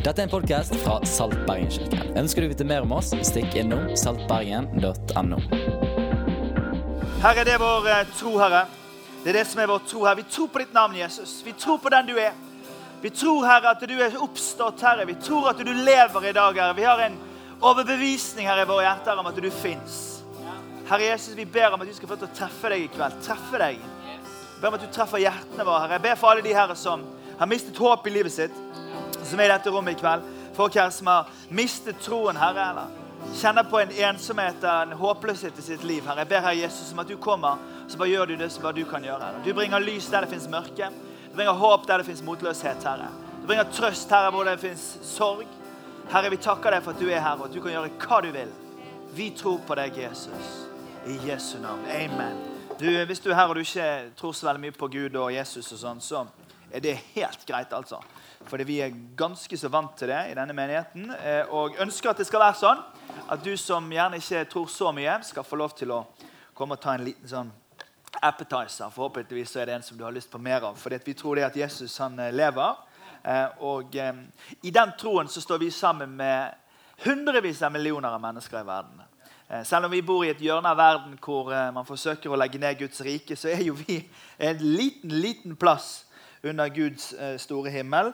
Dette er en podkast fra Salt Bergen-kirken. Ønsker du å vite mer om oss, stikk innom saltbergen.no. Herre, det er vår eh, tro, Herre. Det er det som er vår tro, Herre. Vi tror på ditt navn, Jesus. Vi tror på den du er. Vi tror, Herre, at du er oppstått, Herre. Vi tror at du lever i dag, Herre. Vi har en overbevisning, Herre, i våre hjerter om at du fins. Herre Jesus, vi ber om at du skal få til å treffe deg i kveld. Treffe deg. Jeg ber om at du treffer hjertene våre, Herre. Jeg ber for alle de herre som har mistet håp i livet sitt, som er i dette rommet i kveld. Folk her som har mistet troen, Herre, eller kjenner på en ensomhet en håpløshet i sitt liv. Herre. Jeg ber Herre Jesus om at du kommer, så bare gjør du det som bare du kan gjøre. Herre. Du bringer lys der det fins mørke. Du bringer håp der det fins motløshet, Herre. Du bringer trøst, Herre, hvor det fins sorg. Herre, vi takker deg for at du er her, og at du kan gjøre hva du vil. Vi tror på deg, Jesus. I Jesu navn. Amen. Du, hvis du er her og du ikke tror så veldig mye på Gud og Jesus, og sånn, så er det helt greit. altså. Fordi vi er ganske så vant til det i denne menigheten. Eh, og ønsker at det skal være sånn at du som gjerne ikke tror så mye, skal få lov til å komme og ta en liten sånn appetizer. Forhåpentligvis så er det en som du har lyst på mer av. Fordi vi tror det at Jesus han eh, lever. Eh, og i den troen så står vi sammen med hundrevis av millioner av mennesker i verden. Selv om vi bor i et hjørne av verden hvor man forsøker å legge ned Guds rike, så er jo vi en liten, liten plass under Guds eh, store himmel.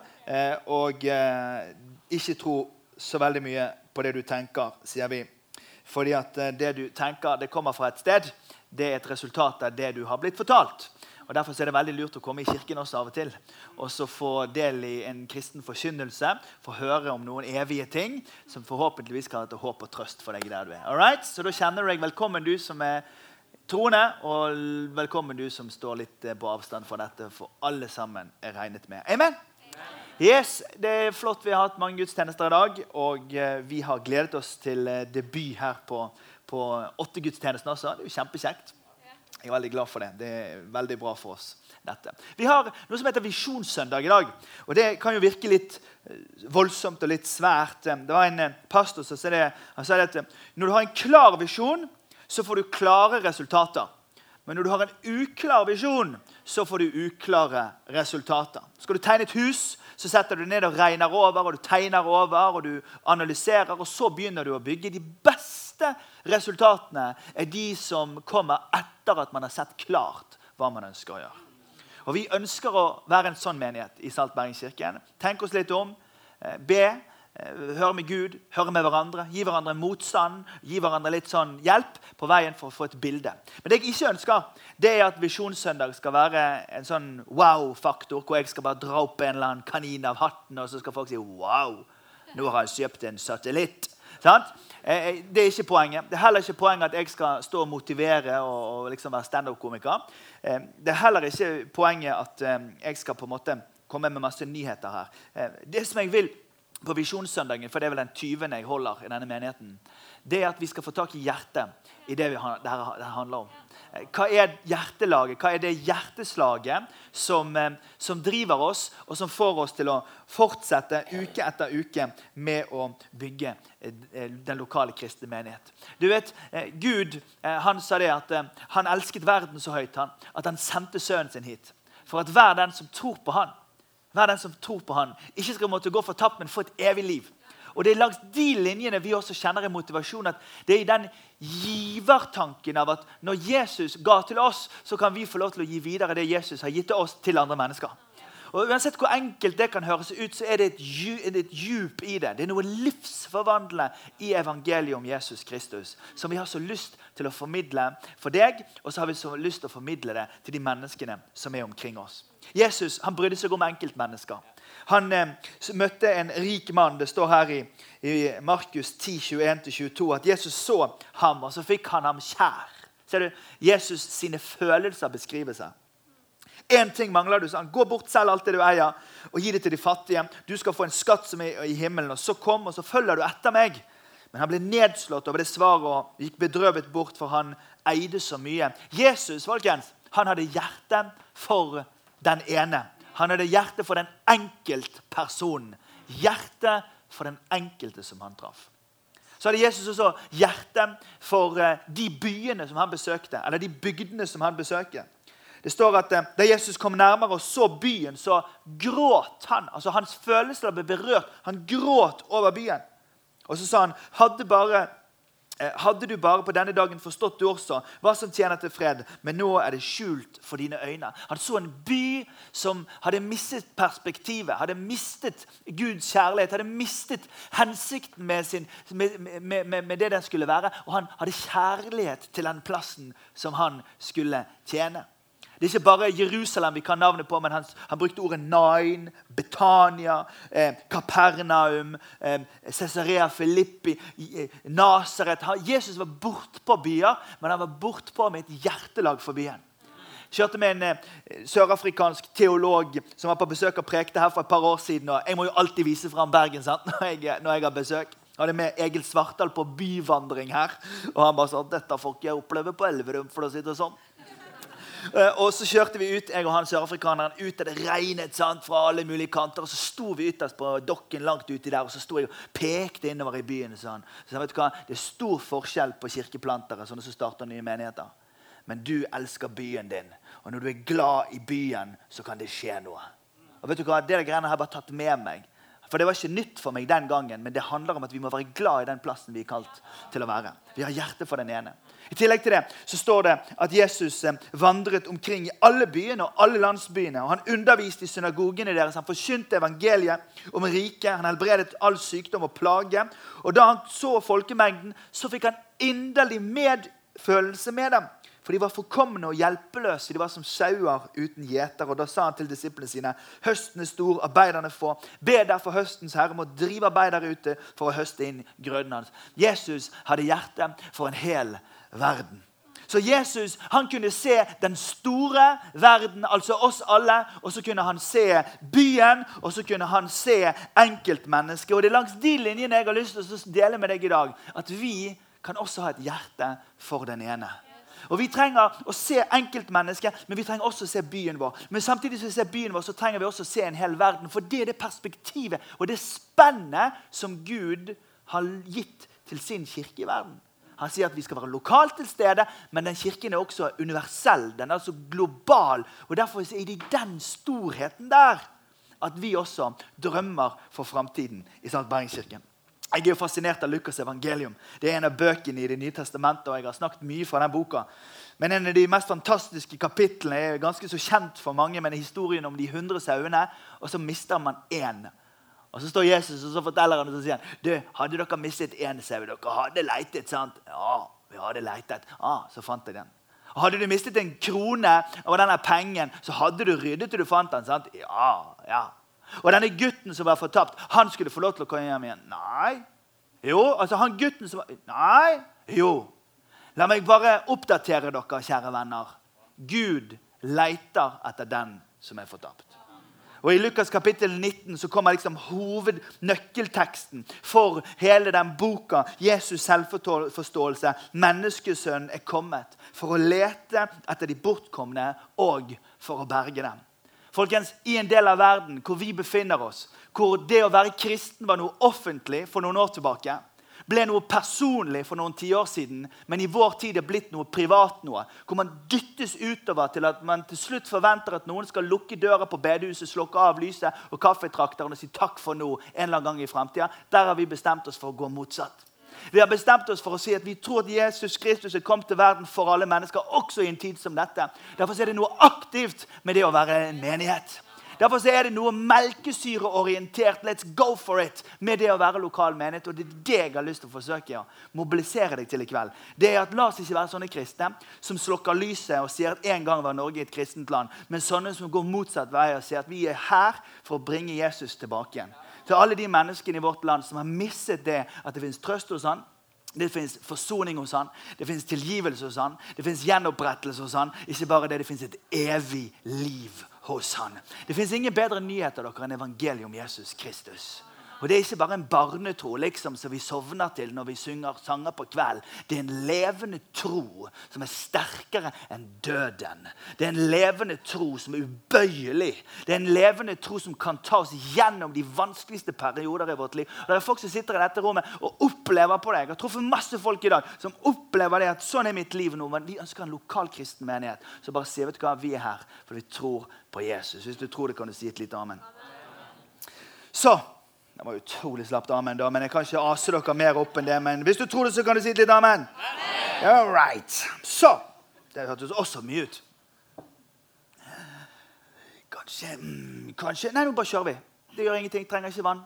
Og ikke tro så veldig mye på det du tenker, sier vi. Fordi at det du tenker, det kommer fra et sted. Det er et resultat av det du har blitt fortalt. Og Derfor er det veldig lurt å komme i kirken også av og til. Og så få del i en kristen forkynnelse. Få høre om noen evige ting som forhåpentligvis kan være håp og trøst for deg der du er. Alright? Så da kjenner du deg velkommen, du som er troende, og velkommen du som står litt eh, på avstand fra dette, for alle sammen er regnet med. Amen? Yes, Det er flott. Vi har hatt mange gudstjenester i dag, og eh, vi har gledet oss til eh, debut her på, på åtte gudstjenester også. Det er jo kjempekjekt. Jeg er veldig glad for det. Det er veldig bra for oss. dette. Vi har noe som heter Visjonssøndag i dag. og Det kan jo virke litt voldsomt og litt svært. Det var en pastor som sa det, han sa det at når du har en klar visjon, så får du klare resultater. Men når du har en uklar visjon, så får du uklare resultater. Skal du tegne et hus, så setter du ned og regner over, og du tegner over, og du analyserer, og så begynner du å bygge. De beste resultatene er de som kommer etter at man har sett klart hva man ønsker å gjøre. Og Vi ønsker å være en sånn menighet i Saltbergkirken. Tenk oss litt om. Eh, be høre med Gud, høre med hverandre, gi hverandre motstand, gi hverandre litt sånn hjelp på veien for å få et bilde. Men det jeg ikke ønsker, det er at Visjonssøndag skal være en sånn wow-faktor, hvor jeg skal bare dra opp en eller annen kanin av hatten, og så skal folk si wow, nå har jeg kjøpt en satellitt. Sant? Eh, eh, det er ikke poenget. Det er heller ikke poenget at jeg skal stå og motivere og, liksom være standup-komiker. Det er heller ikke poenget at jeg skal på en måte komme med masse nyheter her. Det som jeg vil på Visjonssøndagen, for det er vel den 20. jeg holder i denne menigheten, det er at vi skal få tak i hjertet i det vi, det her handler om. Eh, hva er hjertelaget? Hva er det hjerteslaget som, eh, som, driver oss, og som får oss til å fortsette uke etter uke med å bygge eh, den lokale kristne menighet? Du vet, Gud han sa det at han elsket verden så høyt han, at han sendte sønnen sin hit. For at hver den som tror på han, hver den som tror på han, ikke skal måtte gå fortapt, men få et evig liv. Og Det er langs de linjene vi også kjenner i motivasjon. at Det er i den givertanken av at når Jesus ga til oss, så kan vi få lov til å gi videre det Jesus har gitt til oss, til andre mennesker. Og Uansett hvor enkelt det kan høres ut, så er det et, et djup i det. Det er noe livsforvandlende i evangeliet om Jesus Kristus som vi har så lyst til å formidle for deg, og så har vi så lyst til å formidle det til de menneskene som er omkring oss. Jesus han brydde seg om enkeltmennesker. Han eh, møtte en rik mann. Det står her i, i Markus 10, 21-22 at Jesus så ham, og så fikk han ham kjær. Ser du? Jesus sine følelser beskriver seg. Én ting mangler du. Sånn. Gå bort, selg alt det du eier, og gi det til de fattige. Du skal få en skatt som er i himmelen. og Så kom, og så følger du etter meg. Men han ble nedslått over det svaret og gikk bedrøvet bort, for han eide så mye. Jesus folkens, han hadde hjerte for den ene. Han hadde hjerte for den enkeltpersonen. Hjerte for den enkelte som han traff. Så hadde Jesus også hjerte for eh, de byene som han besøkte, eller de bygdene som han besøkte. Det står at eh, Da Jesus kom nærmere og så byen, så gråt han. Altså Hans følelser ble berørt. Han gråt over byen. Og så sa han hadde bare Eh, hadde du bare på denne dagen forstått du også hva som tjener til fred, men nå er det skjult for dine øyne. Han så en by som hadde mistet perspektivet, hadde mistet Guds kjærlighet, hadde mistet hensikten med, sin, med, med, med det den skulle være. Og han hadde kjærlighet til den plassen som han skulle tjene. Det er ikke bare Jerusalem vi kan navnet på, men han, han brukte ordet Nain, Betania, eh, Kapernaum, eh, Cesarea Filippi, eh, Nasaret. Jesus var bortpå byer, men han var bortpå med et hjertelag for byen. Kjørte med en eh, sørafrikansk teolog som var på besøk og prekte her for et par år siden. og Jeg må jo alltid vise fram Bergen sant? Når, jeg, når jeg har besøk. Jeg hadde med Egil Svartdal på byvandring her. Og han bare sa dette får ikke jeg oppleve på Elverum. for å si det sånn. Eh, og så kjørte vi ut jeg og han sørafrikaneren, ut av det regnet sant, fra alle mulige kanter. Og så sto vi ytterst på dokken langt uti der, og så sto jeg og pekte innover i byen. Sånn. Så vet du hva? Det er stor forskjell på kirkeplantere sånne som starter nye menigheter. Men du elsker byen din, og når du er glad i byen, så kan det skje noe. Og vet du hva? Det greiene har jeg bare tatt med meg. For Det var ikke nytt for meg den gangen, men det handler om at vi må være glad i den plassen vi er kalt til å være. Vi har hjerte for den ene. I tillegg til det så står det at Jesus eh, vandret omkring i alle byene og alle landsbyene. og Han underviste i synagogene deres, han forkynte evangeliet om riket. Han helbredet all sykdom og plage. Og Da han så folkemengden, så fikk han inderlig medfølelse med dem. For de var forkomne og hjelpeløse. De var som sauer uten gjeter. Og Da sa han til disiplene sine.: Høsten er stor, arbeiderne få. Be derfor høstens herre om å drive arbeidere ute for å høste inn grøden hans. Jesus hadde hjerte for en hel verden. Så Jesus han kunne se den store verden, altså oss alle. Og så kunne han se byen, og så kunne han se enkeltmennesket. Og det er langs de linjene jeg har lyst til å dele med deg i dag. At vi kan også ha et hjerte for den ene. Og Vi trenger å se enkeltmennesket, men vi trenger også å se byen vår. Men samtidig som vi ser byen vår, så trenger vi også å se en hel verden. For det er det perspektivet og det spennet som Gud har gitt til sin kirke i verden. Han sier at vi skal være lokalt til stede, men den kirken er også universell. Den er altså global. og Derfor er det i den storheten der at vi også drømmer for framtiden i St. Bergenskirken. Jeg er jo fascinert av Lukas' evangelium. Det er en av bøkene i Det nye testamentet. og jeg har snakket mye fra den boka. Men en av de mest fantastiske kapitlene er ganske så kjent for mange, men historien om de hundre sauene. Og så mister man én og Så står Jesus og så forteller han og så sier han, du, hadde dere mistet én sau. Dere hadde leitet, sant? Ja, vi hadde leitet. Ah, så fant jeg den. Og Hadde du mistet en krone av denne pengen, så hadde du ryddet til du fant den. sant? Ja, ja. Og denne gutten som var fortapt, han skulle få lov til å komme hjem igjen. Nei. Jo, altså han gutten som var Nei. Jo. La meg bare oppdatere dere, kjære venner. Gud leiter etter den som er fortapt. Og I Lukas kapittel 19 så kommer liksom hovednøkkelteksten for hele den boka. Jesus' selvforståelse. Menneskesønnen er kommet for å lete etter de bortkomne og for å berge dem. Folkens, I en del av verden hvor vi befinner oss, hvor det å være kristen var noe offentlig for noen år tilbake, ble noe personlig for noen tiår siden, men i vår tid er blitt noe privat noe. Hvor man dyttes utover til at man til slutt forventer at noen skal lukke døra på bedehuset, slukke av lyset og kaffetrakteren og si takk for nå en eller annen gang i fremtiden. Der har vi bestemt oss for å gå motsatt. Vi har bestemt oss for å si at vi tror at Jesus Kristus er kommet til verden for alle mennesker, også i en tid som dette. Derfor er det noe aktivt med det å være en menighet. Derfor er det noe melkesyreorientert let's go for it med det å være lokal menighet. Og det er det jeg har lyst til å forsøke å mobilisere deg til i kveld. Det er at La oss ikke være sånne kristne som slokker lyset og sier at en gang var Norge et kristent land, men sånne som går motsatt vei og sier at vi er her for å bringe Jesus tilbake igjen. Til alle de menneskene i vårt land som har mistet det at det finnes trøst hos han, det fins forsoning hos han, det fins tilgivelse hos han, det fins gjenopprettelse hos han. Ikke bare det, det fins et evig liv hos han. Det fins ingen bedre nyheter dere enn evangeliet om Jesus Kristus. Og Det er ikke bare en barnetro liksom, som vi sovner til når vi synger sanger på kveld. Det er en levende tro som er sterkere enn døden. Det er en levende tro som er ubøyelig. Det er en levende tro som kan ta oss gjennom de vanskeligste perioder i vårt liv. Og det er folk som sitter i dette rommet og opplever på det. Jeg har truffet masse folk i dag som opplever det at sånn er mitt liv nå. Men vi ønsker en lokal kristen menighet. Så bare si vet du hva, vi er her for vi tror på Jesus. Hvis du tror det, kan du si et lite amen. Så det var utrolig slapt amen, da, men jeg kan ikke ase dere mer opp enn det. Men hvis du tror det, så kan du si et lite amen. All right. Så Det hørtes også mye ut. Kanskje mm, Kanskje Nei, nå bare kjører vi. Det gjør ingenting. Trenger ikke vann.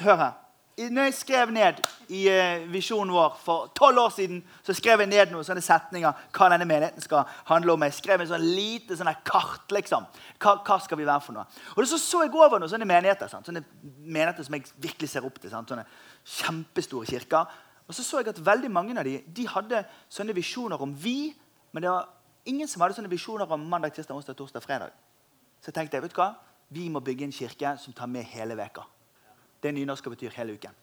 Hør her. Når jeg skrev ned i uh, visjonen vår for tolv år siden, så skrev jeg ned noen sånne setninger hva denne menigheten skal handle om. Jeg skrev en sånn lite sånn kart. liksom. Hva, hva, skal vi være for noe? Og Så så jeg over noen sånne menigheter sant? Sånne menigheter som jeg virkelig ser opp til. Sant? Sånne kjempestore kirker. Og så så jeg at veldig mange av de, de hadde sånne visjoner om vi, men det var ingen som hadde sånne visjoner om mandag, tirsdag, onsdag, torsdag, fredag. Så jeg tenkte jeg vet du hva? vi må bygge en kirke som tar med hele veka. Det nynorsk og betyr hele uken.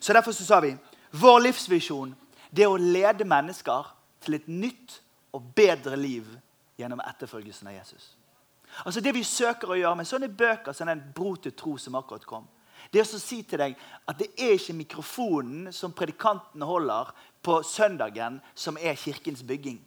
Så Derfor så sa vi vår livsvisjon det er å lede mennesker til et nytt og bedre liv gjennom etterfølgelsen av Jesus. Altså Det vi søker å gjøre med sånne bøker som den Bro til tro som akkurat kom, det er å si til deg at det er ikke mikrofonen som predikanten holder på søndagen, som er kirkens bygging.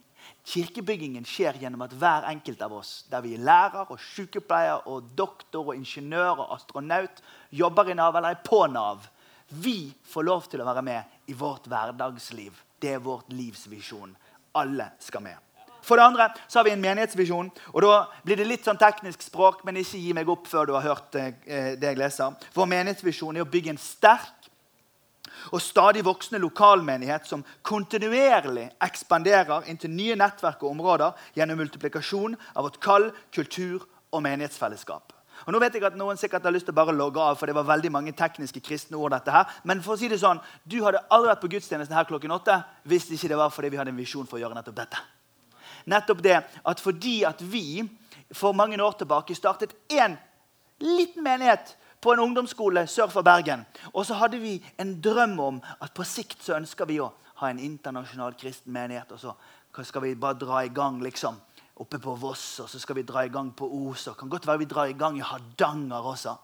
Kirkebyggingen skjer gjennom at hver enkelt av oss, der vi er lærer og sykepleier og doktor og ingeniør og astronaut, jobber i Nav eller er på Nav, vi får lov til å være med i vårt hverdagsliv. Det er vårt livsvisjon. Alle skal med. For det andre så har vi en menighetsvisjon. og Da blir det litt sånn teknisk språk, men ikke gi meg opp før du har hørt eh, det jeg leser. Vår menighetsvisjon er å bygge en sterk og stadig voksende lokalmenighet som kontinuerlig ekspanderer inntil nye nettverk og områder gjennom multiplikasjon av vårt kall, kultur og menighetsfellesskap. Og nå vet jeg at Noen sikkert har lyst til å bare logge av, for det var veldig mange tekniske kristne ord. dette her. Men for å si det sånn, du hadde aldri vært på gudstjenesten her klokken åtte hvis ikke det var fordi vi hadde en visjon for å gjøre nettopp dette. Nettopp det at fordi at vi for mange år tilbake startet én liten menighet på en ungdomsskole sør for Bergen. Og så hadde vi en drøm om at på sikt så ønsker vi å ha en internasjonal kristen menighet. Og så skal vi bare dra i gang liksom, oppe på Voss, og så skal vi dra i gang på Os. Og kan godt være vi drar i gang i Hardanger også.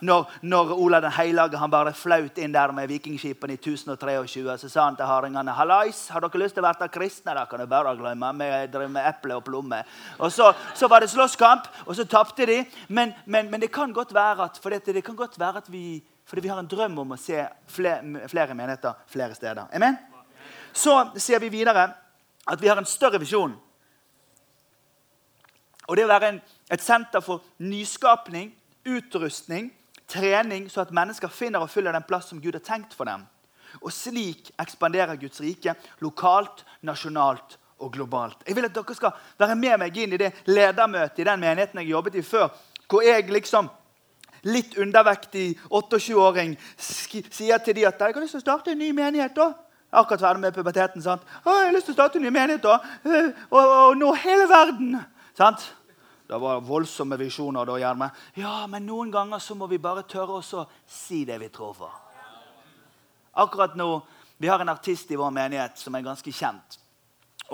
Når, når, Ola den hellige han bare flaut inn der med vikingskipene i 1023, så sa han til hardingene Hallais, har dere lyst til å være kristne? Da kan du bare glemme. Vi driver med eple og plomme. Og så, så, var det slåsskamp, og så tapte de. Men, men, men, det kan godt være at, for dette, det kan godt være at vi fordi vi har en drøm om å se flere, flere menigheter flere steder. Amen? Så ser vi videre at vi har en større visjon. Og det å være en, et senter for nyskapning utrustning, trening, så at mennesker finner og fyller den plass som Gud har tenkt for dem. Og slik ekspanderer Guds rike lokalt, nasjonalt og globalt. Jeg vil at dere skal være med meg inn i det ledermøtet i den menigheten jeg jobbet i før, hvor jeg liksom litt undervektig 28-åring sier til de at jeg har lyst til å starte en ny menighet. da. Akkurat ferdig med puberteten. sant? Å, jeg har lyst til å starte en ny menighet da. Og, og, og nå hele verden. sant? Det var voldsomme visjoner da, gjerne. Ja, men noen ganger så må vi bare tørre å si det vi tror for. Akkurat nå Vi har en artist i vår menighet som er ganske kjent.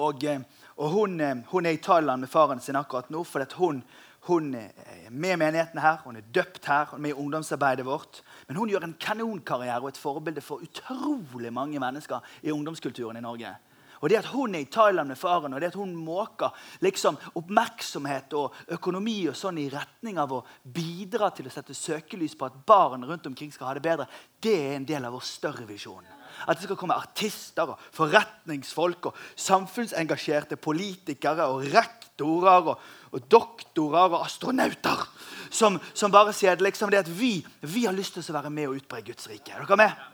Og, eh, og hun, eh, hun, er i Thailand med faren sin akkurat nå. for hun, hun er med menigheten her, hun er døpt her, hun er med i ungdomsarbeidet vårt. Men hun gjør en kanonkarriere og et forbilde for utrolig mange mennesker i ungdomskulturen i Norge. Og det at hun er i Thailand med faren, og det at hun måker liksom, oppmerksomhet og økonomi og sånn i retning av å bidra til å sette søkelys på at barn rundt omkring skal ha det bedre, det er en del av vår større visjon. At det skal komme artister, og forretningsfolk og samfunnsengasjerte politikere og rektorer og, og doktorer og astronauter som, som bare sier liksom det at vi, vi har lyst til å være med og utbre Guds rike. Er dere med?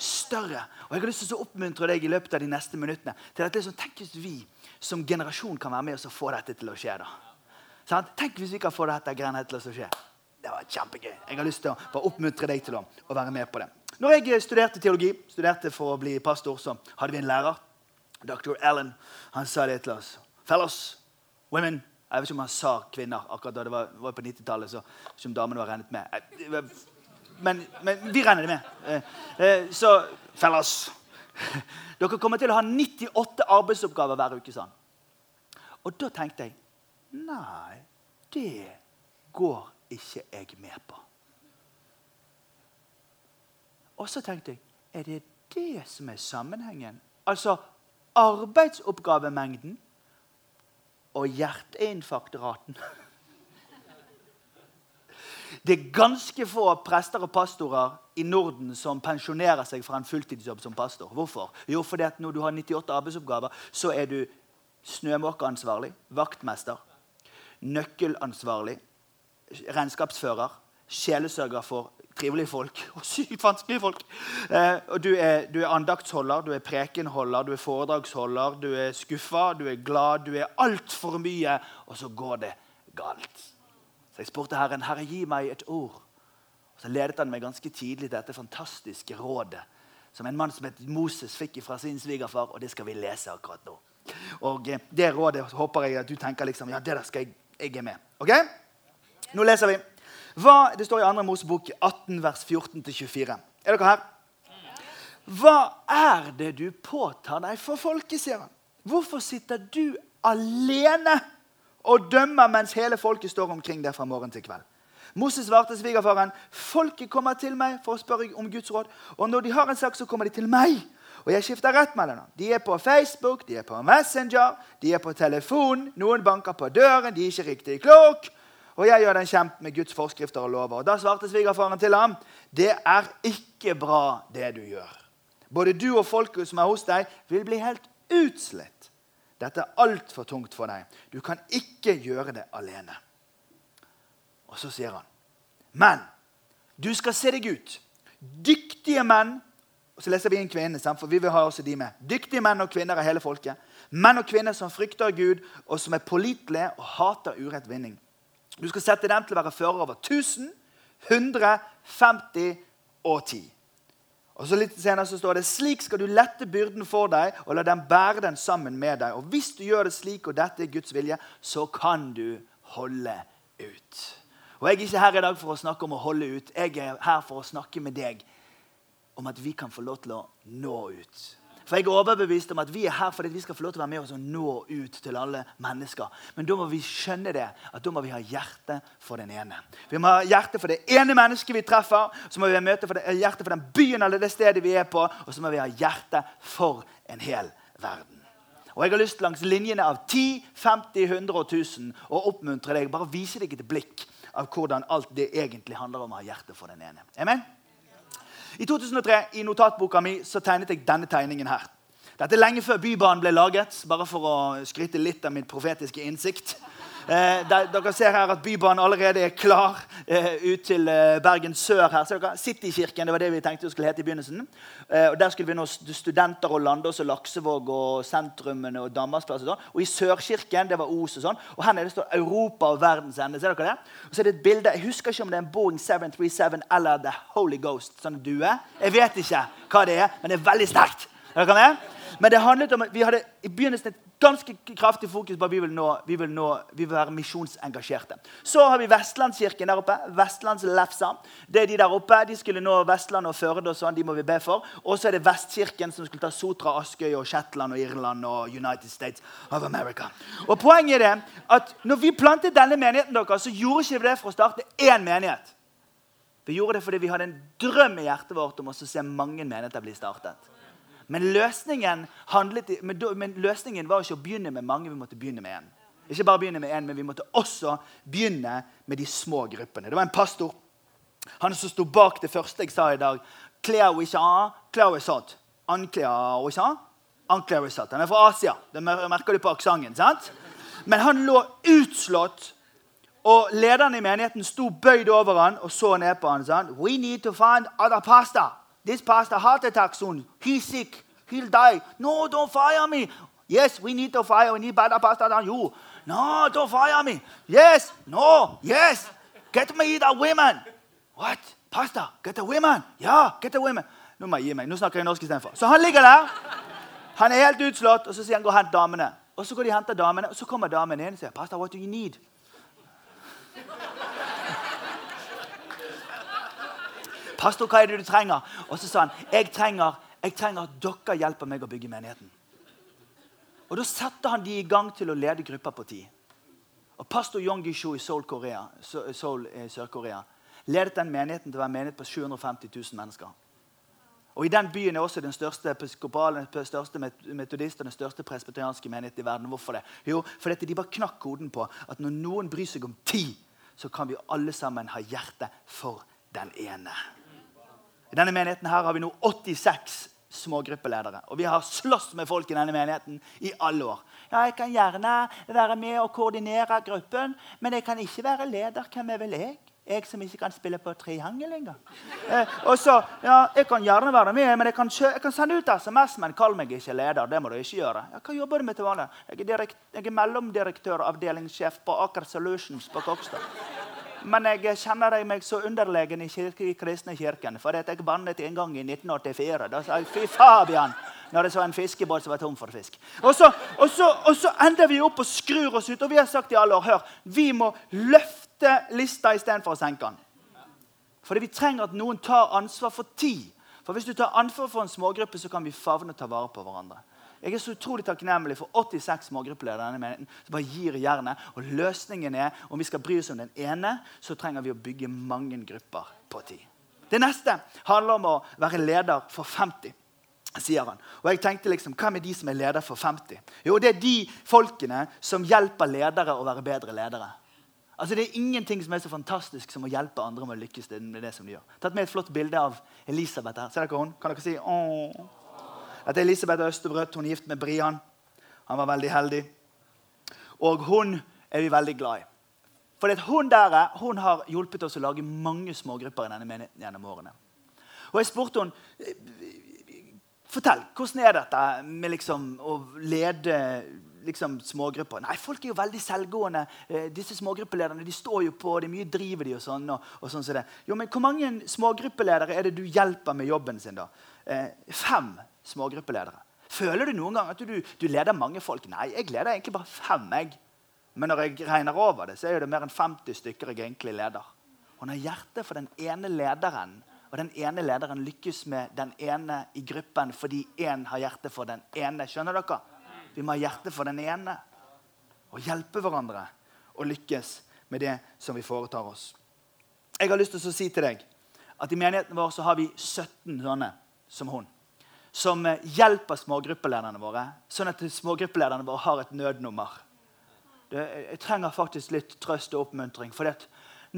Større. Og Jeg har lyst til å oppmuntre deg i løpet av de neste minuttene til at liksom, tenk hvis vi som generasjon kan være med oss og få dette til å skje. da. Sånn? Tenk hvis vi kan få dette greiene til å skje. Det var kjempegøy. Jeg har lyst til å bare oppmuntre deg til å, å være med på det. Når jeg studerte teologi, studerte for å bli pastor, så hadde vi en lærer, dr. Allen. Han sa det til oss. Fellows, women Jeg vet ikke om han sa kvinner akkurat da det var, var på 90-tallet. så som damene var regnet med. Men, men vi regner det med. Eh, eh, så fellas Dere kommer til å ha 98 arbeidsoppgaver hver uke. sånn. Og da tenkte jeg Nei, det går ikke jeg med på. Og så tenkte jeg Er det det som er sammenhengen? Altså arbeidsoppgavemengden og hjerteinfarktraten. Det er ganske få prester og pastorer i Norden som pensjonerer seg fra en fulltidsjobb som pastor. Hvorfor? Jo, fordi at når du har 98 arbeidsoppgaver, så er du snømåkeansvarlig, vaktmester, nøkkelansvarlig, regnskapsfører, sjelesørger for trivelige folk og sykt vanskelige folk. Eh, og du er, du er andaktsholder, du er prekenholder, du er foredragsholder, du er skuffa, du er glad, du er altfor mye, og så går det galt. Så jeg spurte Herren, Herre, gi meg et ord. Og så ledet han meg ganske tidlig til dette fantastiske rådet som en mann som het Moses fikk fra sin svigerfar, og det skal vi lese akkurat nå. Og eh, Det rådet håper jeg at du tenker liksom, ja, det der skal jeg, jeg er med. Ok? Nå leser vi. Hva, det står i 2. Mosebok 18, vers 14-24. Er dere her? Hva er det du påtar deg for folket, sier han. Hvorfor sitter du alene og dømmer mens hele folket står omkring der fra morgen til kveld? Moses svarte svigerfaren, folket kommer til meg for å spørre om Guds råd. Og når de har en sak, så kommer de til meg. Og jeg skifter rett mellom dem. De er på Facebook, de er på Messenger, de er på telefon. Noen banker på døren, de er ikke riktig klok og jeg gjør den kjemp med Guds forskrifter og lover. Og Da svarte svigerfaren til ham, det er ikke bra, det du gjør. Både du og folket som er hos deg, vil bli helt utslitt. Dette er altfor tungt for deg. Du kan ikke gjøre det alene. Og så sier han, men du skal se deg ut. Dyktige menn og så leser vi inn kvinnene, for vi vil ha også de med. Dyktige menn og kvinner av hele folket. Menn og kvinner som frykter Gud, og som er pålitelige og hater urettvinning. Du skal sette dem til å være fører over 1000, 100, 50 og 10. Og så litt senere så står det slik skal du lette byrden for deg og la den bære den sammen med deg. Og hvis du gjør det slik, og dette er Guds vilje, så kan du holde ut. Og Jeg er ikke her i dag for å snakke om å holde ut. Jeg er her for å snakke med deg om at vi kan få lov til å nå ut. For jeg er overbevist om at vi er her fordi vi skal få lov til å være med oss og nå ut til alle mennesker. Men da må vi skjønne det, at da må vi ha hjerte for den ene. Vi må ha hjerte for det ene mennesket vi treffer, så må vi ha hjerte for den byen eller det stedet vi er på, og så må vi ha hjerte for en hel verden. Og Jeg har lyst langs linjene av 10, 50, 100 og 1000 å oppmuntre deg. Bare vise deg et blikk av hvordan alt det egentlig handler om å ha hjerte for den ene. Amen? I 2003 i notatboka mi så tegnet jeg denne tegningen her. Dette er lenge før Bybanen ble laget, bare for å skryte litt av min profetiske innsikt. Eh, dere ser her at Bybanen allerede er klar eh, ut til eh, Bergen sør. her. Ser dere? Citykirken det var det vi tenkte det skulle hete i begynnelsen. Eh, og Der skulle vi nå studenter og lande, og Laksevåg og sentrumene og Danmarksplass. Og, sånn. og i Sørkirken det var Os og sånn. Og her nede står Europa og verdens ende. Ser dere det? Og så er det et bilde, Jeg husker ikke om det er en Boeing 737 eller The Holy Ghost. sånn due. Jeg vet ikke hva det er, men det er veldig sterkt. Er dere med? Men det handlet om at vi hadde i begynnelsen et ganske kraftig fokus på at vi vil, nå, vi vil, nå, vi vil være misjonsengasjerte. Så har vi Vestlandskirken der oppe. Vestlandslefsa. Det er De der oppe, de skulle nå Vestland og Førde. og sånn, De må vi be for. Og så er det Vestkirken som skulle ta Sotra, Askøy, og Shetland og Irland og United States of America. Og Poenget er det at når vi plantet denne menigheten, dere, så gjorde ikke vi det for å starte én menighet. Vi gjorde det fordi vi hadde en drøm i hjertet vårt om å se mange menigheter bli startet. Men løsningen, handlet, men løsningen var ikke å begynne med mange, vi måtte begynne med én. Ikke bare begynne med én, men vi måtte også begynne med de små gruppene. Det var en pastor han som sto bak det første jeg sa i dag. Han er fra Asia. Det merker du på aksenten. sant? Men han lå utslått, og lederen i menigheten sto bøyd over han og så ned på han og sa We need to find other pastor. This pastor heart attack soon. He's sick. He'll die. No, don't fire me. Yes, we need to fire. We need better pastor than you. No, don't fire me. Yes, no, yes. Get me the women. What? Pastor, get the women. Ja, get the women. Nå må jeg gi meg. Nå snakker jeg norsk istedenfor. Så han ligger der. Han er helt utslått, og så sier han 'gå og hent damene'. Og Så går de og henter damene, og så kommer damen inn og sier 'Pastor, what do you need?' 'Pastor, hva er det du trenger?' Og så sa han, 'Jeg trenger, jeg trenger at dere hjelper meg å bygge menigheten'. Og Da satte han de i gang til å lede grupper på ti. Og Pastor Yong Gisho i Seoul, Korea, Seoul i Sør-Korea ledet den menigheten til å være menighet på 750 000 mennesker. Og I den byen er også den største episkopale, den største metodist og den største presbyterianske menigheten i verden. Hvorfor det? Jo, fordi de bare knakk koden på at når noen bryr seg om ti, så kan vi alle sammen ha hjerte for den ene. I denne menigheten her har vi nå 86 smågruppeledere. Og vi har slåss med folk i denne menigheten i alle år. Ja, Jeg kan gjerne være med og koordinere gruppen, men jeg kan ikke være leder. Hvem er vel jeg? Jeg som ikke kan spille på triangel engang. Eh, og så, ja, Jeg kan gjerne være med, men jeg kan, jeg kan sende ut SMS. Men kall meg ikke leder. Det må du ikke gjøre. Ja, hva jobber du med til vanlig? Jeg er, er mellomdirektør, avdelingssjef på Aker Solutions på Kokstad. Men jeg kjenner meg så underlegen i, kirke, i kristne kirken. For jeg bannet en gang i 1984. Da sa jeg 'fy Fabian' når jeg så en fiskebåt som var tom for fisk. Og så, og, så, og så, ender vi opp og skrur oss ut. Og vi har sagt i alle år hør, vi må løfte lista istedenfor å senke den. Fordi vi trenger at noen tar ansvar for tid. For hvis du tar ansvar for en smågruppe, så kan vi favne og ta vare på hverandre. Jeg er så utrolig takknemlig for 86 smågruppeledere denne menigheten som bare gir jernet. Og løsningen er om vi skal bry oss om den ene, så trenger vi å bygge mange grupper på ti. Det neste handler om å være leder for 50 sier han. Og jeg tenkte liksom, Hvem er de som er leder for 50? Jo, det er de folkene som hjelper ledere å være bedre ledere. Altså, Det er ingenting som er så fantastisk som å hjelpe andre med å lykkes med det som de gjør. Tatt med et flott bilde av Elisabeth her. Ser dere hun? Kan dere si Åh. Er Elisabeth Østebrøt. Hun er gift med Brian. Han var veldig heldig. Og hun er vi veldig glad i. For hun der hun har hjulpet oss å lage mange smågrupper i denne menigheten gjennom årene. Og jeg spurte hun, Fortell, hvordan er dette med liksom å lede liksom, smågrupper? Nei, Folk er jo veldig selvgående. Eh, disse smågruppelederne de står jo på, det er mye driver de og sånn. Og, og sånn så det. Jo, men Hvor mange smågruppeledere er det du hjelper med jobben sin? da? Eh, fem smågruppeledere. Føler du noen gang at du, du, leder mange folk? Nei, jeg leder egentlig bare fem. jeg. Men når jeg regner over det, så er det mer enn 50 stykker jeg egentlig leder. Hun har hjerte for den ene lederen. Og den ene lederen lykkes med den ene i gruppen fordi én har hjerte for den ene. Skjønner dere? Vi må ha hjerte for den ene og hjelpe hverandre og lykkes med det som vi foretar oss. Jeg har lyst til å si til deg at i menigheten vår så har vi 17 sånne som hun som eh, hjelper smågruppelederne våre, sånn at smågruppelederne våre har et nødnummer. Det, jeg trenger faktisk litt trøst og oppmuntring. For det,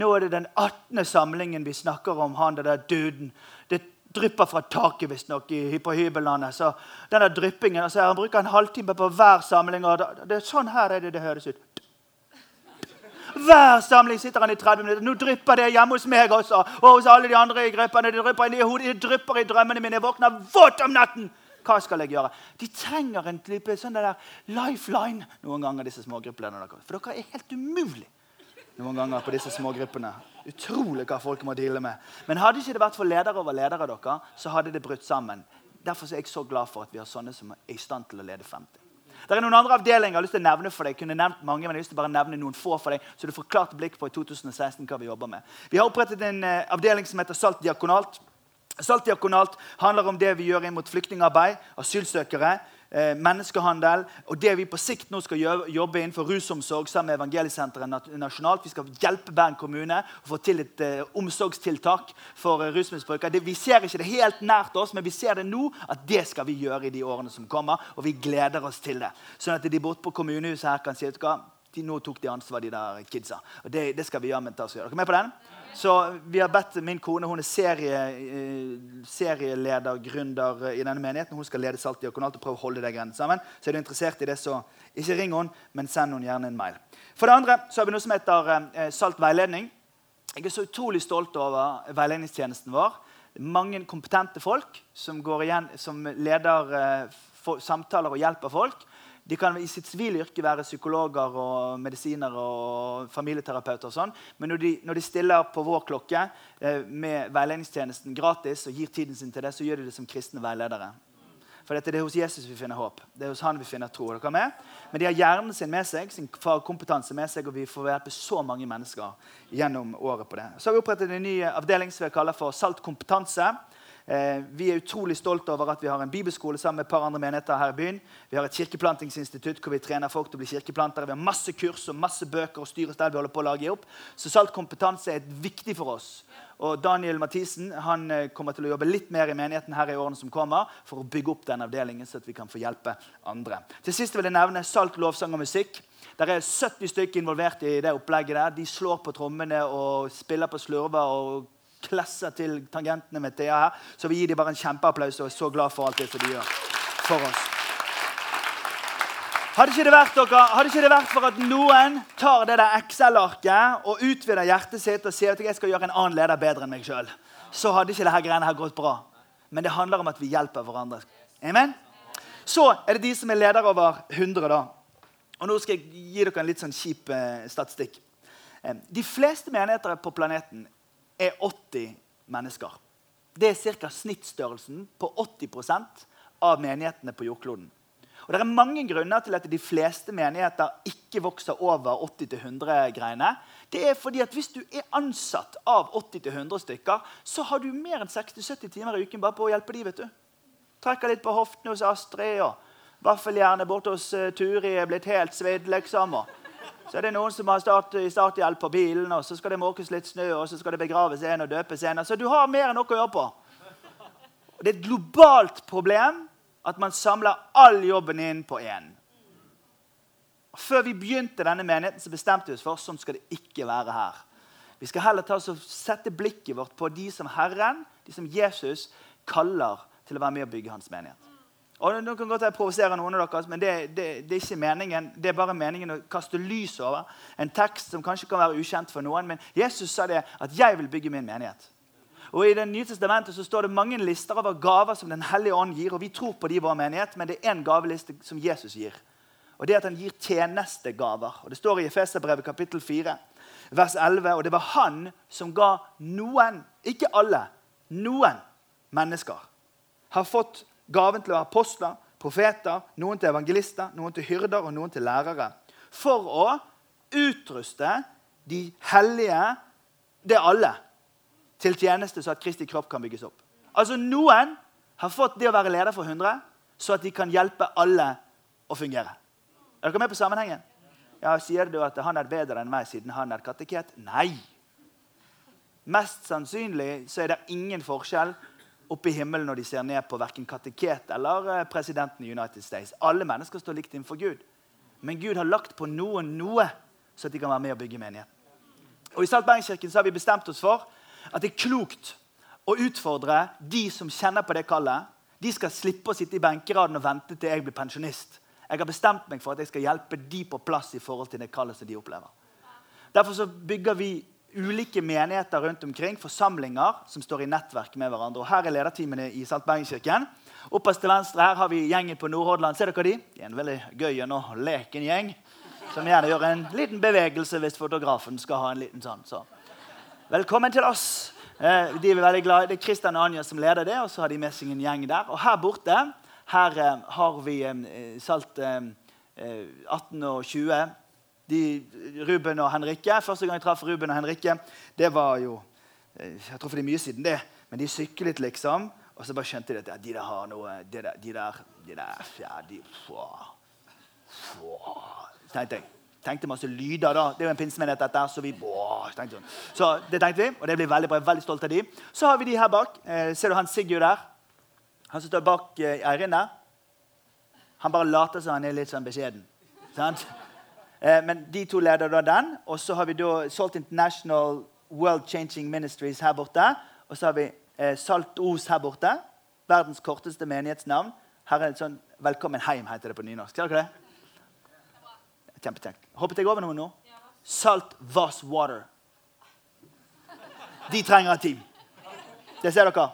nå er det den 18. samlingen vi snakker om han det der duden. Det drypper fra taket visstnok på hybelene. Så denne dryppingen, altså, Han bruker en halvtime på hver samling. og det er Sånn her er det det høres ut. Hver samling sitter han i 30 minutter. Nå drypper det hjemme hos meg også. Og hos alle de andre i gruppene. Det drypper i hodet, det drypper i drømmene mine. Jeg våkner våt om natten. Hva skal jeg gjøre? De trenger en type sånn der lifeline noen ganger, disse smågruppene. For dere er helt umulig noen ganger på disse smågruppene. Utrolig hva folk må deale med. Men hadde ikke det vært for ledere over ledere, dere, så hadde det brutt sammen. Derfor er jeg så glad for at vi har sånne som er i stand til å lede 50. Det er noen andre avdelinger jeg har lyst til å nevne for deg. Jeg kunne nevnt mange, men jeg har lyst til å bare nevne noen få for deg, så du får klart blikk på i 2016 hva vi jobber med. Vi har opprettet en uh, avdeling som heter Salt diakonalt. Salt diakonalt handler om det vi gjør inn mot flyktningarbeid, asylsøkere, eh, menneskehandel. Og det vi på sikt nå skal jobbe innenfor rusomsorg sammen med Evangeliesenteret nasjonalt. Vi skal hjelpe Bergen kommune å få til et uh, omsorgstiltak for uh, rusmisbrukere. vi ser ikke det helt nært oss, men vi ser det nå at det skal vi gjøre i de årene som kommer. Og vi gleder oss til det. Sånn at de borte på kommunehuset her kan si at de, nå tok de ansvar, de der kidsa. Og det, det skal vi gjøre. med oss. Er dere med på den? Så vi har bedt min kone hun er serie, eh, serieleder, gründer i denne menigheten. Hun skal lede Salt diakonalt og prøve å holde deg greiene sammen. Så er du interessert i det, så ikke ring henne, men send henne gjerne en mail. For det andre så har vi noe som heter eh, Salt veiledning. Jeg er så utrolig stolt over veiledningstjenesten vår. Mange kompetente folk som, igjen, som leder for, samtaler og hjelper folk. De kan i sitt sivile yrke være psykologer og medisinere og familieterapeuter. og sånn. Men når de, når de, stiller på vår klokke eh, med veiledningstjenesten gratis og gir tiden sin til det, så gjør de det som kristne veiledere. For dette, det er hos Jesus vi finner håp. Det er hos han vi finner tro. Er dere med? Men de har hjernen sin med seg, sin fagkompetanse med seg, og vi får hjelpe så mange mennesker gjennom året på det. Så har vi opprettet en ny avdeling som vi kaller for Salt kompetanse. Eh, vi er utrolig stolte over at vi har en bibelskole sammen med et par andre menigheter her i byen. Vi har et kirkeplantingsinstitutt hvor vi trener folk til å bli kirkeplantere. Vi har masse kurs og masse bøker og styr og stell vi holder på å lage opp. Så salt kompetanse er viktig for oss. Og Daniel Mathisen han eh, kommer til å jobbe litt mer i menigheten her i årene som kommer, for å bygge opp den avdelingen, så at vi kan få hjelpe andre. Til sist vil jeg nevne Salt lovsang og musikk. Der er 70 stykker involvert i det opplegget. der. De slår på trommene og spiller på slurver og klesser til tangentene med Thea her. Så vi gir dem bare en kjempeapplaus og er så glad for alt det som de gjør for oss. Hadde ikke, det vært, dere, hadde ikke det vært for at noen tar det der Excel-arket og utvider hjertet sitt og sier at jeg skal gjøre en annen leder bedre enn meg sjøl, så hadde ikke dette greiene her gått bra. Men det handler om at vi hjelper hverandre. Amen? Så er det de som er ledere over 100. da. Og Nå skal jeg gi dere en litt sånn kjip eh, statistikk. De fleste menigheter på planeten er 80 mennesker. Det er ca. snittstørrelsen på 80% av menighetene på jordkloden. Og Det er mange grunner til at de fleste menigheter ikke vokser over 80-100-greiene. Det er fordi at Hvis du er ansatt av 80-100 stykker, så har du mer enn 60-70 timer i uken bare på å hjelpe dem. vet du. Trekker litt på hoftene hos Astrid, og vaffeljernet borte hos uh, Turi er blitt helt svidd. liksom. Så er det noen som har start, starthjelp på bilen, og så skal det måkes litt snø, og så skal det begraves en og døpes en. Så du har mer enn nok å gjøre på. Det er et globalt problem at man samler all jobben inn på én. Før vi begynte denne menigheten, så bestemte vi oss for sånn skal det ikke være her. Vi skal heller ta oss og sette blikket vårt på de som Herren, de som Jesus, kaller til å være med og bygge hans menighet. Og nå kan godt jeg provosere noen av dere, men det, det, det, er ikke meningen. Det er bare meningen å kaste lys over en tekst som kanskje kan være ukjent for noen. Men Jesus sa det at 'jeg vil bygge min menighet'. Og I Det nye testamentet så står det mange lister over gaver som Den hellige ånd gir. og Vi tror på de i vår menighet, men det er én gaveliste som Jesus gir. Og det er at Han gir tjenestegaver. Og Det står i Efeserbrevet kapittel 4, vers 11. Og det var Han som ga noen, ikke alle, noen mennesker, har fått gaven til å være apostler, profeter, noen til evangelister, noen til hyrder og noen til lærere. For å utruste de hellige, det er alle til tjeneste, så at Kristi kropp kan bygges opp. Altså Noen har fått det å være leder for 100, så at de kan hjelpe alle å fungere. Er dere med på sammenhengen? Ja, Sier du at han er bedre enn meg siden han er kateket? Nei. Mest sannsynlig så er det ingen forskjell oppe i himmelen når de ser ned på verken kateket eller eh, presidenten i United States. Alle mennesker står likt innenfor Gud. Men Gud har lagt på noen noe, så at de kan være med og bygge menighet. Og I Saltbergkirken har vi bestemt oss for at det er klokt å utfordre de som kjenner på det kallet. De skal slippe å sitte i benkeraden og vente til jeg blir pensjonist. Jeg har bestemt meg for at jeg skal hjelpe de på plass i forhold til det kallet som de opplever. Derfor så bygger vi ulike menigheter rundt omkring, forsamlinger som står i nettverk med hverandre. Og Her er lederteamene i St. Bergenskirken. Oppast til venstre her har vi gjengen på Nordhordland. Ser dere de? De er en veldig gøy og leken gjeng. Som gjerne gjør en liten bevegelse hvis fotografen skal ha en liten sånn. Så. Velkommen til oss. Eh, de er veldig glad. Det er Kristian og Anja som leder det, og så har de med seg en gjeng der. Og her borte her eh, har vi eh, Salt 18 og 20. De, Ruben og Henrikke. Første gang jeg traff Ruben og Henrikke, det var jo Jeg tror for det er mye siden det, men de syklet liksom. Og så bare skjønte de at ja, de der har noe De der, de der, de der ja, de, få, få. tenkte jeg tenkte masse lyder. da. Det er jo en pinsemenighet, dette. Så vi å, tenkte sånn. Så det tenkte vi, og det blir veldig bra. Jeg er veldig stolt av de. Så har vi de her bak. Eh, ser du han Sigurd der? Han som står bak eh, Eirin der. Han bare later som han er litt sånn beskjeden. Sant? Eh, men de to leder da den. Og så har vi da Salt International World Changing Ministries her borte. Og så har vi eh, Salt Os her borte. Verdens korteste menighetsnavn. Her er det sånn Velkommen heim, heter det på nynorsk. Ser dere det? Kjempekjekt. Hoppet jeg over noe nå? Salt Voss Water. De trenger et team. Det ser dere.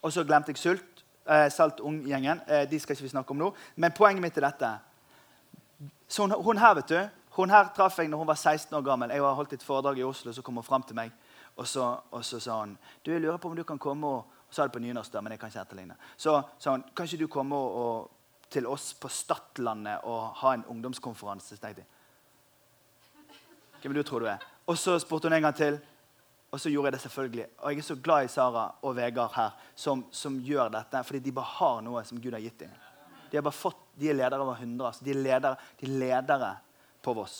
Og så glemte jeg Sult. Eh, Salt Ung-gjengen. Eh, de skal ikke vi snakke om nå. Men poenget mitt er dette. Så hun, hun, her vet du, hun her traff jeg når hun var 16 år gammel. Jeg har holdt et foredrag i Oslo, så kom hun fram til meg. Og så, og så sa hun du, jeg lurer på om du kan komme og, Så er det på nynorsk, da, men jeg kan ikke etterligne. Så sa hun kan ikke du komme og, og, til oss på Stadlandet og ha en ungdomskonferanse. Så tenkte jeg, Hvem du tro du er? Og så spurte hun en gang til. Og så gjorde jeg det selvfølgelig. Og jeg er så glad i Sara og Vegard her, som, som gjør dette, fordi de bare har noe som Gud har gitt dem. De, har bare fått, de er ledere over 100. Altså. De, er ledere, de er ledere på Voss.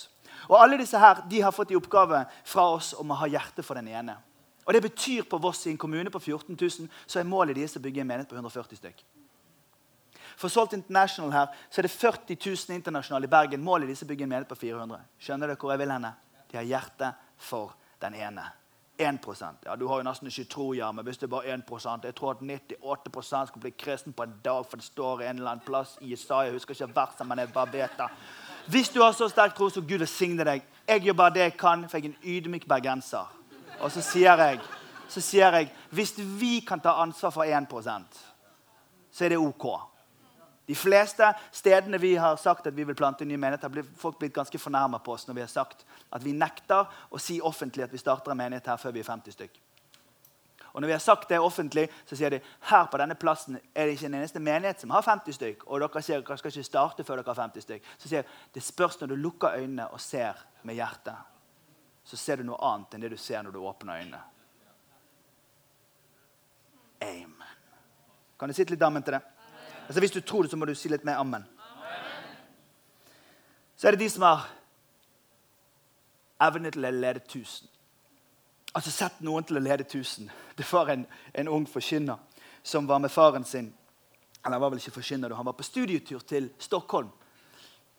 Og alle disse her, de har fått i oppgave fra oss om å ha hjerte for den ene. Og det betyr på Voss i en kommune på 14 000, så er målet deres å bygge en menighet på 140 stykk. For Salt International her, så er det 40 000 internasjonale i Bergen. Målet deres er å bygge en menighet på 400. Skjønner dere hvor jeg vil henne? De har hjerte for den ene. 1% Ja, Du har jo nesten ikke tro, ja, men hvis det er bare 1% Jeg tror at 98% skal bli kristen på en dag, for det står en eller annen plass i Isaiah. Jeg husker ikke verset, men jeg bare vet det. Hvis du har så sterk tro, så Gud velsigne deg. Jeg gjør bare det jeg kan, for jeg er en ydmyk bergenser. Og så sier jeg, så sier jeg hvis vi kan ta ansvar for 1 så er det OK. De fleste stedene vi har sagt at vi vil plante nye menigheter, har folk blitt ganske fornærma på oss når vi har sagt at vi nekter å si offentlig at vi starter en menighet her før vi er 50 stykk. Og når vi har sagt det offentlig, så sier de her på denne plassen er det ikke en eneste menighet som har 50 stykk. Og dere sier dere skal ikke starte før dere har 50 stykk. Så sier jeg det spørs når du lukker øynene og ser med hjertet. Så ser du noe annet enn det du ser når du åpner øynene. Amen. Kan du sitte litt dammen til det? Altså Hvis du tror det, så må du si litt mer ammen. Så er det de som har evne til å lede tusen altså sett noen til å lede tusen. Det var en, en ung forkynner som var med faren sin eller han var vel ikke forkynner, Han var på studietur til Stockholm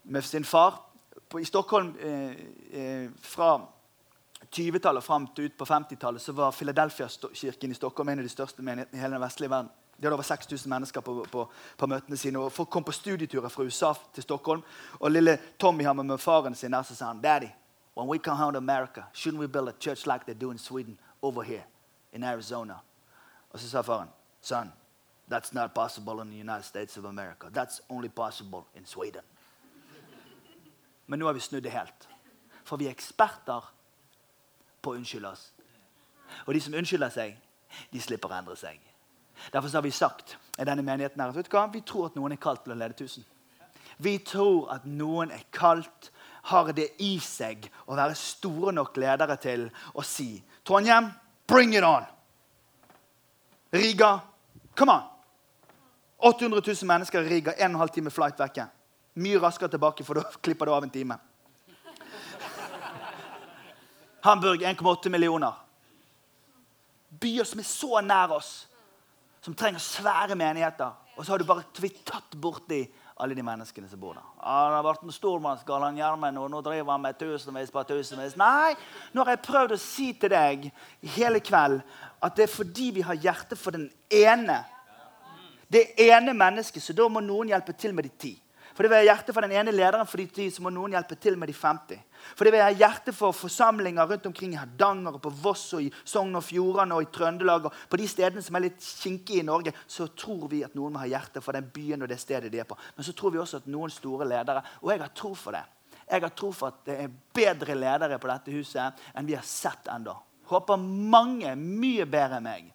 med sin far. På, I Stockholm eh, eh, fra 20-tallet fram til ut på 50-tallet så var Philadelphia-kirken i Stockholm en av de største menighetene i hele den vestlige verden. De hadde over 6000 mennesker på, på, på, møtene sine. og Folk kom på studieturer fra USA til Stockholm. Og lille Tommy har med faren sin der så sa han, Daddy, when we come home to America, shouldn't we build a church like they do in Sweden over here in Arizona? Og så sa faren, son, that's not possible in the United States of America. That's only possible in Sweden. Men nå har vi snudd det helt. For vi er eksperter på å unnskylde oss. Og de som unnskylder seg, de slipper å endre seg. Derfor har vi sagt i denne menigheten her, vet du hva? vi tror at noen er kalt til å lede tusen. Vi tror at noen er kalt har det i seg å være store nok ledere til å si Trondheim, bring it on! Riga, come on! 800 000 mennesker i Riga, 1 12 time flight vekke. Mye raskere tilbake, for da klipper du av en time. Hamburg 1,8 millioner. Byer som er så nær oss, som trenger svære menigheter. Og så har du bare tatt borti alle de menneskene som bor der. Han har vært en stormannsgal, han Gjermen, og nå driver han med tusenvis på tusenvis. Nei, nå har jeg prøvd å si til deg hele kveld at det er fordi vi har hjerte for den ene. Det ene mennesket, så da må noen hjelpe til med de ti. Fordi vi har hjerte for den ene lederen for de ti, så må noen hjelpe til med de 50. Fordi vi har hjerte for forsamlinger rundt omkring i Hardanger, og på Voss, og i Sogn og Fjordane og i Trøndelag og på de stedene som er litt kinkige i Norge, så tror vi at noen må ha hjerte for den byen og det stedet de er på. Men så tror vi også at noen store ledere Og jeg har tro for det. Jeg har tro for at det er bedre ledere på dette huset enn vi har sett ennå. Håper mange mye bedre enn meg.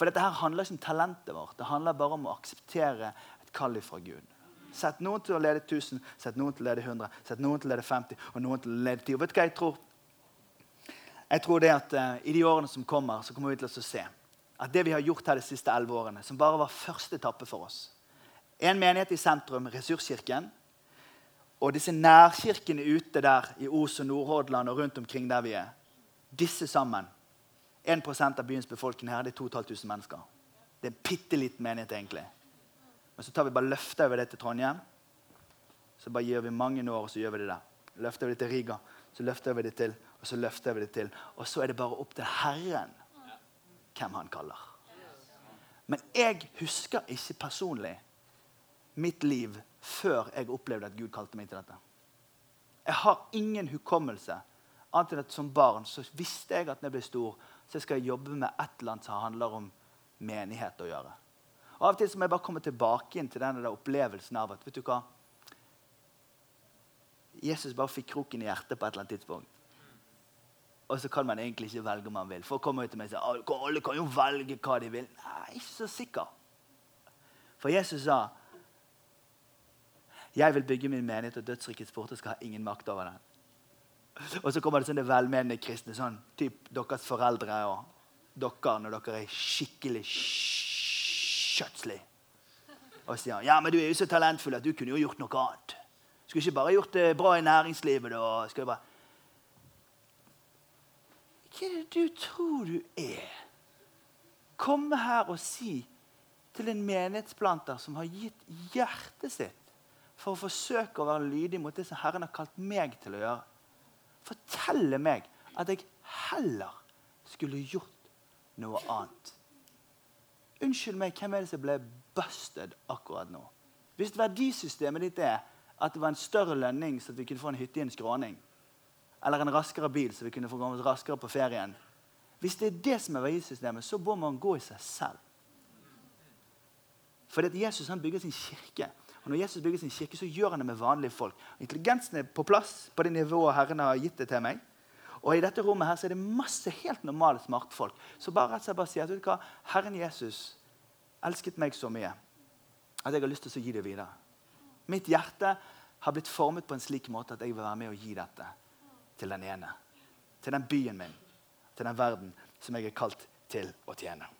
For dette her handler ikke om talentet vårt. Det handler bare om å akseptere kall fra Gud. Sett noen til å lede 1000, sett noen til å lede 100, sett noen til å lede 50 og noen til å lede 10. Og vet du hva jeg tror? Jeg tror det at uh, I de årene som kommer, så kommer vi til å se at det vi har gjort her de siste elleve årene, som bare var første etappe for oss En menighet i sentrum, Ressurskirken, og disse nærkirkene ute der i Os og Nordhordland og rundt omkring der vi er, disse sammen 1% av byens befolkning her, det er 2500 mennesker. Det er en bitte liten menighet, egentlig. Men så tar vi bare løfter over det til Trondheim. Så bare gjør vi mange år, og så gjør vi det der. Løfter vi det til Riga, så løfter vi det til, og så løfter vi det til. Og så er det bare opp til Herren hvem han kaller. Men jeg husker ikke personlig mitt liv før jeg opplevde at Gud kalte meg til dette. Jeg har ingen hukommelse. Annet enn at Som barn så visste jeg at når jeg ble stor, så skal jeg jobbe med et eller annet som handler om menighet å gjøre. Av og til må jeg bare komme tilbake inn til denne opplevelsen av at vet du hva? Jesus bare fikk kroken i hjertet på et eller annet tidspunkt. Og så kan man egentlig ikke velge om man vil. Folk kommer ut til meg og sier «Alle- kan jo velge hva de vil. Nei, ikke så sikker. For Jesus sa jeg vil bygge min menighet, og dødsrikets porter skal ha ingen makt over den. Og så kommer det sånne velmenende kristne, sånn typ deres foreldre og dere når dere er skikkelig skjøtslig. Og sier han ja, men du er jo så talentfull at du kunne jo gjort noe annet. Skulle ikke bare gjort det bra i næringslivet. da. Skulle bare... Hva er det du tror du er? Komme her og si til en menighetsplanter som har gitt hjertet sitt for å forsøke å være lydig mot det som Herren har kalt meg til å gjøre. Fortelle meg at jeg heller skulle gjort noe annet. Unnskyld meg, hvem er det som ble busted akkurat nå? Hvis verdisystemet ditt er at det var en større lønning så at vi kunne få en hytte i en skråning, eller en raskere bil så vi kunne få komme raskere på ferien Hvis det er det som er verdisystemet, så må man gå i seg selv. For Jesus han bygger sin kirke. Og når Jesus bygger sin kirke, så gjør han det med vanlige folk. Intelligensen er på plass på det nivået Herren har gitt det til meg. Og i dette rommet her så er det masse helt normale smartfolk. som bare rett og slett bare sier vet du hva, Herren Jesus elsket meg så mye at jeg har lyst til å gi det videre. Mitt hjerte har blitt formet på en slik måte at jeg vil være med og gi dette til den ene. Til den byen min, til den verden som jeg er kalt til å tjene.